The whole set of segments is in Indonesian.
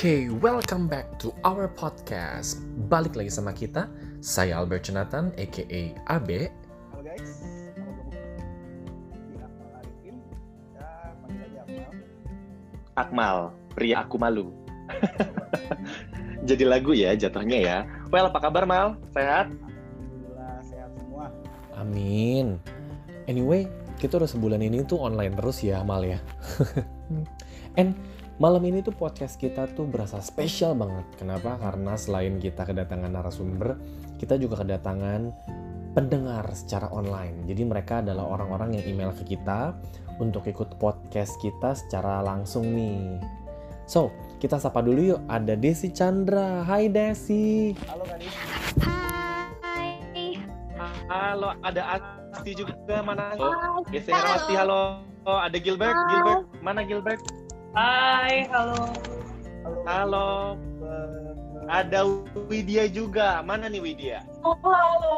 Oke, welcome back to our podcast. Balik lagi sama kita, saya Albert Jonathan, aka AB. Halo guys, nama gue di Akmal Arifin ya panggil aja Akmal. Akmal, pria aku malu. Jadi lagu ya jatuhnya ya. Well, apa kabar Mal? Sehat? Alhamdulillah sehat semua. Amin. Anyway, kita udah sebulan ini tuh online terus ya, Mal ya. And malam ini tuh podcast kita tuh berasa spesial banget. Kenapa? Karena selain kita kedatangan narasumber, kita juga kedatangan pendengar secara online. Jadi mereka adalah orang-orang yang email ke kita untuk ikut podcast kita secara langsung nih. So, kita sapa dulu yuk. Ada Desi Chandra. Hai Desi. Halo Gadis. Hai. Halo, ada Asti juga mana? Hai. Biasanya halo. Asti, halo. Oh, ada Gilbert, Halo. Gilbert. Mana Gilbert? Hai, halo. Halo. Halo. Ada Widya juga. Mana nih Widya? Oh, halo.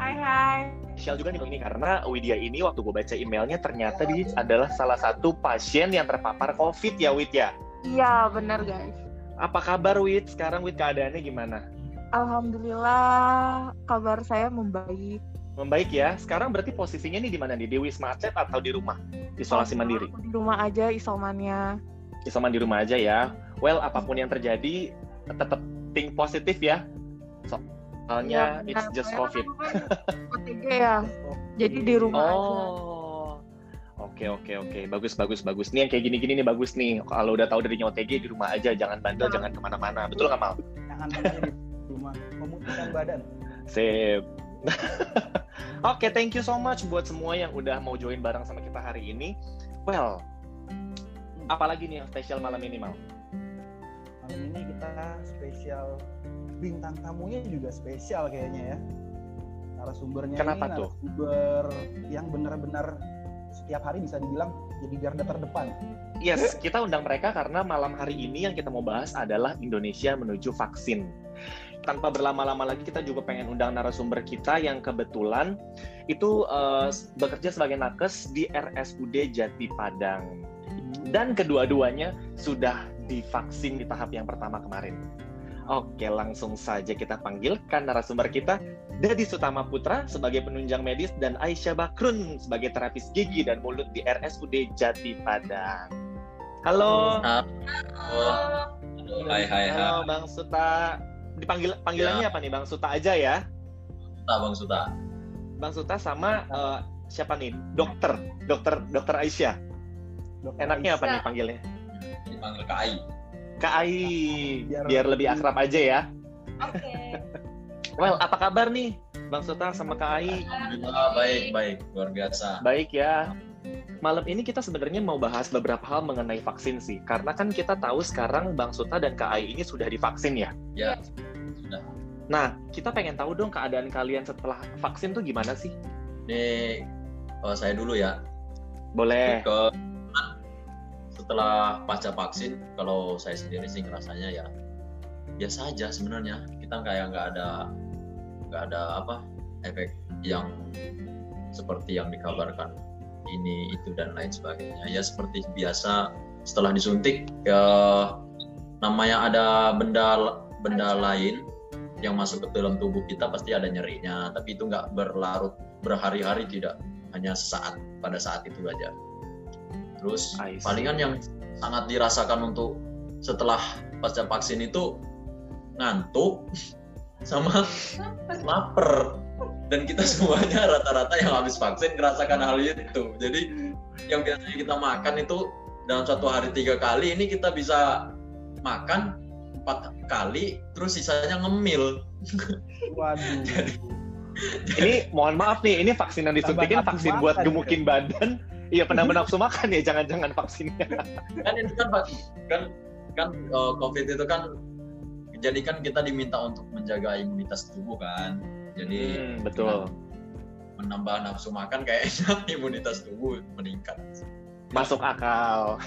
Hai, hai. Spesial juga nih ini karena Widya ini waktu gue baca emailnya ternyata dia adalah salah satu pasien yang terpapar COVID ya Widya. Iya, benar guys. Apa kabar Wid? Sekarang Wid keadaannya gimana? Alhamdulillah kabar saya membaik. Membaik ya. Sekarang berarti posisinya nih di mana nih? Di Wisma Atlet atau di rumah? Isolasi mandiri. Aku Di rumah aja isomannya. Isoman di rumah aja ya. Well, apa pun yang terjadi tetap think positif ya. Soalnya Iya, it's just COVID. kan OTG ya. Jadi di rumah aja. Oh. Oke oke oke bagus bagus bagus nih yang kayak gini gini nih bagus nih kalau udah tahu dari OTG di rumah aja jangan bandel Iya. jangan ke mana-mana betul nggak mal? Jangan aja di rumah memutihkan badan. Sip. Oke, thank you so much buat semua yang udah mau join bareng sama kita hari ini. Well, apalagi nih yang spesial malam ini, Mal? Malam ini kita spesial bintang tamunya juga spesial kayaknya ya. Narasumbernya Kenapa ini tuh? narasumber yang benar-benar setiap hari bisa dibilang jadi garda terdepan. Yes, kita undang mereka karena malam hari ini yang kita mau bahas adalah Indonesia menuju vaksin. Tanpa berlama-lama lagi, kita juga pengen undang narasumber kita yang kebetulan itu eh, bekerja sebagai nakes di RSUD Jati Padang. Dan kedua-duanya sudah divaksin di tahap yang pertama kemarin. Oke, langsung saja kita panggilkan narasumber kita, Dadi Sutama Putra sebagai penunjang medis dan Aisyah Bakrun sebagai terapis gigi dan mulut di RSUD Jati Padang. Halo. Halo. Hai hai hai. Halo Bang Suta. Dipanggil panggilannya apa nih Bang Suta aja ya? Suta Bang Suta. Bang Suta sama eh, siapa nih? Dokter, dokter, dokter Aisyah. Dokter Enaknya apa Aisyah. nih panggilnya? Dipanggil KAI. Kak Ai, Biar- biar lebih akrab aja ya. Oke. Well, apa kabar nih Bang Suta sama Kak Ai? Alhamdulillah baik baik luar biasa. Baik ya. Malam ini kita sebenarnya mau bahas beberapa hal mengenai vaksin sih. Karena kan kita tahu sekarang Bang Suta dan Kak Ai ini sudah divaksin ya. Ya sudah. Nah, kita pengen tahu dong keadaan kalian setelah vaksin tuh gimana sih? Ini oh, saya dulu ya. Boleh. Ke setelah pasca vaksin kalau saya sendiri sih ngerasanya ya biasa aja sebenarnya. Kita kayak nggak ada nggak ada apa efek yang seperti yang dikabarkan ini itu dan lain sebagainya. Ya seperti biasa setelah disuntik ya namanya ada benda benda lain yang masuk ke dalam tubuh kita pasti ada nyerinya tapi itu nggak berlarut berhari-hari tidak. Hanya sesaat pada saat itu aja terus palingan yang sangat dirasakan untuk setelah pasca vaksin itu ngantuk sama lapar. dan kita semuanya rata-rata yang habis vaksin merasakan hal itu. Jadi yang biasanya kita makan itu dalam satu hari tiga kali ini kita bisa makan empat kali terus sisanya ngemil. Waduh. Ini mohon maaf nih, ini vaksin yang disuntikin vaksin buat makan, gemukin badan. Iya, penambah nafsu makan ya, jangan-jangan vaksinnya. kan itu kan Pak, kan kan eh, covid itu kan jadi kan kita diminta untuk menjaga imunitas tubuh kan jadi Hmm, betul. menambah nafsu makan kayaknya imunitas tubuh meningkat Masuk akal.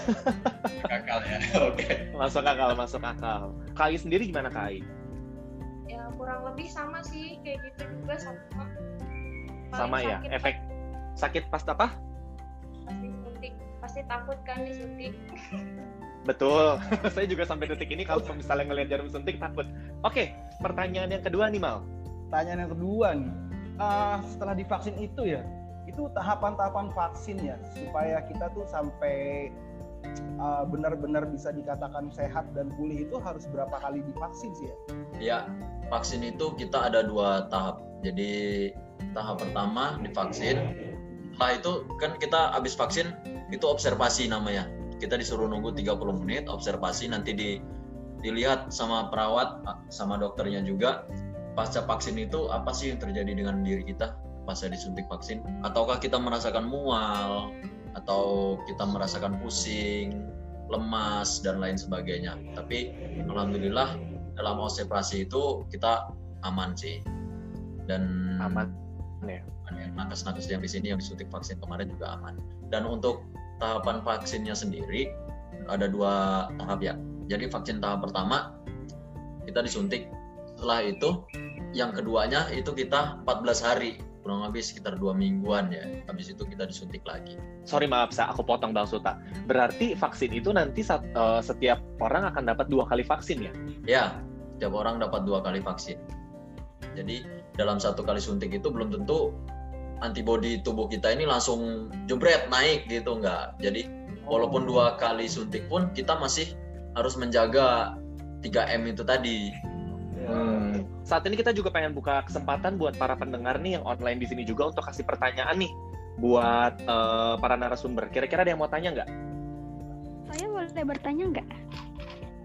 kakal ya oke Masuk akal, masuk akal. Kai sendiri gimana Kai? Ya kurang lebih sama sih kayak gitu juga sama. Paling Sama ya, sakit efek sakit pas apa? Pasti suntik. Pasti takut kan disuntik. Betul. Saya juga sampai detik ini kalau misalnya ngelihat jarum suntik takut. Oke, pertanyaan yang kedua nih Mal. Pertanyaan yang kedua nih, uh, setelah divaksin itu ya, itu tahapan-tahapan vaksin ya supaya kita tuh sampai uh, benar-benar bisa dikatakan sehat dan pulih itu harus berapa kali divaksin sih ya? Ya, vaksin itu kita ada dua tahap. Jadi tahap pertama divaksin, setelah itu kan kita habis vaksin itu observasi namanya. Kita disuruh nunggu 30 menit observasi nanti di dilihat sama perawat sama dokternya juga pasca vaksin itu apa sih yang terjadi dengan diri kita pasca disuntik vaksin? Ataukah kita merasakan mual atau kita merasakan pusing lemas dan lain sebagainya. Tapi alhamdulillah dalam observasi itu kita aman sih. Dan aman ya nakes-nakes yang di sini yang disuntik vaksin kemarin juga aman dan untuk tahapan vaksinnya sendiri ada dua tahap ya. Jadi vaksin tahap pertama kita disuntik. Setelah itu yang keduanya itu kita 14 hari kurang lebih sekitar dua mingguan ya. Habis itu kita disuntik lagi. Sorry maaf sa, aku potong bang Suta. Berarti vaksin itu nanti uh, setiap orang akan dapat dua kali vaksin ya? Ya, setiap orang dapat dua kali vaksin. Jadi dalam satu kali suntik itu belum tentu antibodi tubuh kita ini langsung jebret naik gitu nggak. Jadi walaupun dua kali suntik pun kita masih harus menjaga 3M itu tadi. Hmm. Saat ini kita juga pengen buka kesempatan buat para pendengar nih yang online di sini juga untuk kasih pertanyaan nih buat uh, para narasumber. Kira-kira ada yang mau tanya nggak? Saya boleh bertanya nggak?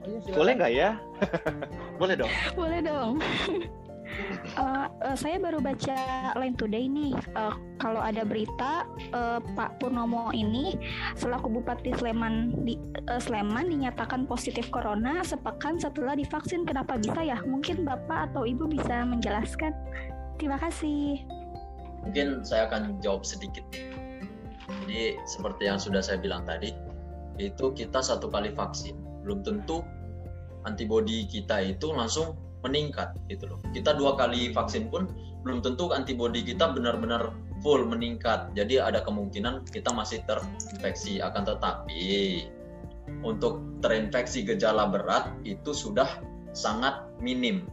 Oh, boleh nggak ya? boleh dong. Boleh dong. Uh, saya baru baca Line Today nih. Uh, kalau ada berita uh, Pak Purnomo ini selaku Bupati Sleman di uh, Sleman dinyatakan positif corona sepekan setelah divaksin. Kenapa bisa ya? Mungkin Bapak atau Ibu bisa menjelaskan. Terima kasih. Mungkin saya akan jawab sedikit. Jadi seperti yang sudah saya bilang tadi, itu kita satu kali vaksin belum tentu antibodi kita itu langsung meningkat gitu loh. Kita dua kali vaksin pun belum tentu antibodi kita benar-benar full meningkat. Jadi ada kemungkinan kita masih terinfeksi. Akan tetapi untuk terinfeksi gejala berat itu sudah sangat minim.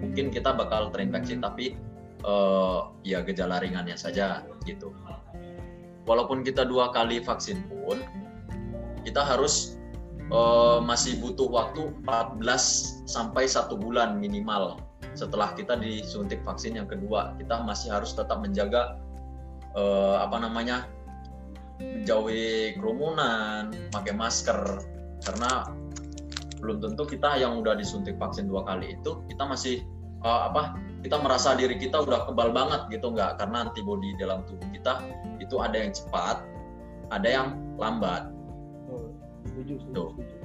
Mungkin kita bakal terinfeksi tapi uh, ya gejala ringannya saja gitu. Walaupun kita dua kali vaksin pun kita harus uh, masih butuh waktu 14 sampai satu bulan minimal setelah kita disuntik vaksin yang kedua. Kita masih harus tetap menjaga uh, apa namanya menjauhi kerumunan pakai masker. Karena belum tentu kita yang udah disuntik vaksin dua kali itu kita masih uh, apa kita merasa diri kita udah kebal banget gitu nggak? Karena antibodi dalam tubuh kita itu ada yang cepat ada yang lambat setuju, setuju, setuju.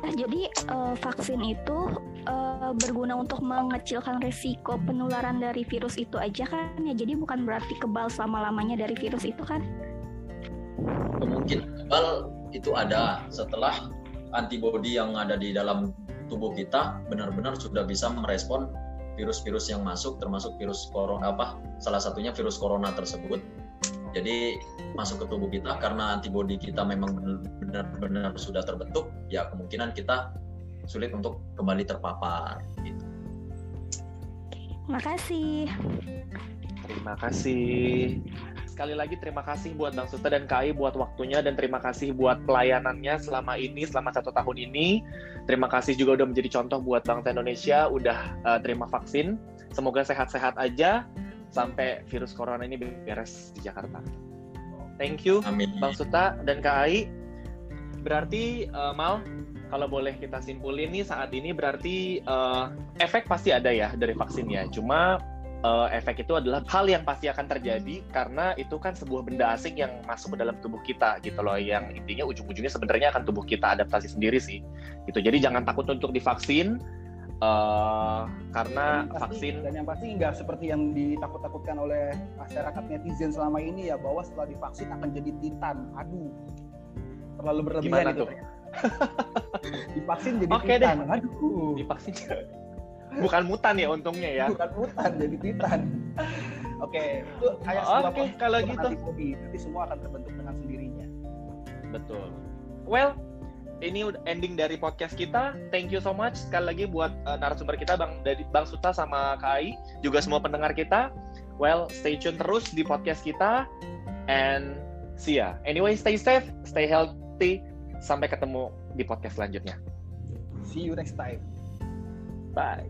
Nah, jadi uh, vaksin itu uh, berguna untuk mengecilkan risiko penularan dari virus itu aja kan ya. Jadi bukan berarti kebal selama-lamanya dari virus itu kan? Kemungkinan kebal itu ada setelah antibodi yang ada di dalam tubuh kita benar-benar sudah bisa merespon virus-virus yang masuk termasuk virus corona apa salah satunya virus corona tersebut jadi masuk ke tubuh kita karena antibodi kita memang benar-benar sudah terbentuk, ya kemungkinan kita sulit untuk kembali terpapar. Gitu. Terima kasih. Terima kasih. Sekali lagi terima kasih buat Bang Susta dan KAI buat waktunya dan terima kasih buat pelayanannya selama ini, selama satu tahun ini. Terima kasih juga udah menjadi contoh buat bangsa Indonesia, udah uh, terima vaksin. Semoga sehat-sehat aja sampai virus corona ini beres di Jakarta. Thank you, Amin. Bang Suta dan Kak Ai. Berarti uh, Mal, kalau boleh kita simpulin nih saat ini berarti uh, efek pasti ada ya dari vaksinnya. Cuma uh, efek itu adalah hal yang pasti akan terjadi karena itu kan sebuah benda asing yang masuk ke dalam tubuh kita gitu loh. Yang intinya ujung-ujungnya sebenarnya akan tubuh kita adaptasi sendiri sih. Gitu. Jadi jangan takut untuk divaksin uh, karena pasti, vaksin dan yang pasti nggak seperti yang ditakut-takutkan oleh masyarakat netizen selama ini ya bahwa setelah divaksin akan jadi titan. Aduh. Terlalu berlebihan Gimana itu. tuh? divaksin jadi Oke titan. deh. aduh. Divaksin bukan mutan ya untungnya ya. Bukan mutan jadi titan. Oke itu kayak Oke, proses kalau gitu. nanti semua akan terbentuk dengan sendirinya. Betul. Well ini ending dari podcast kita. Thank you so much sekali lagi buat uh, narasumber kita Bang dari Bang Suta sama Kai, juga semua pendengar kita. Well, stay tune terus di podcast kita and see ya. Anyway, stay safe, stay healthy. Sampai ketemu di podcast selanjutnya. See you next time. Bye.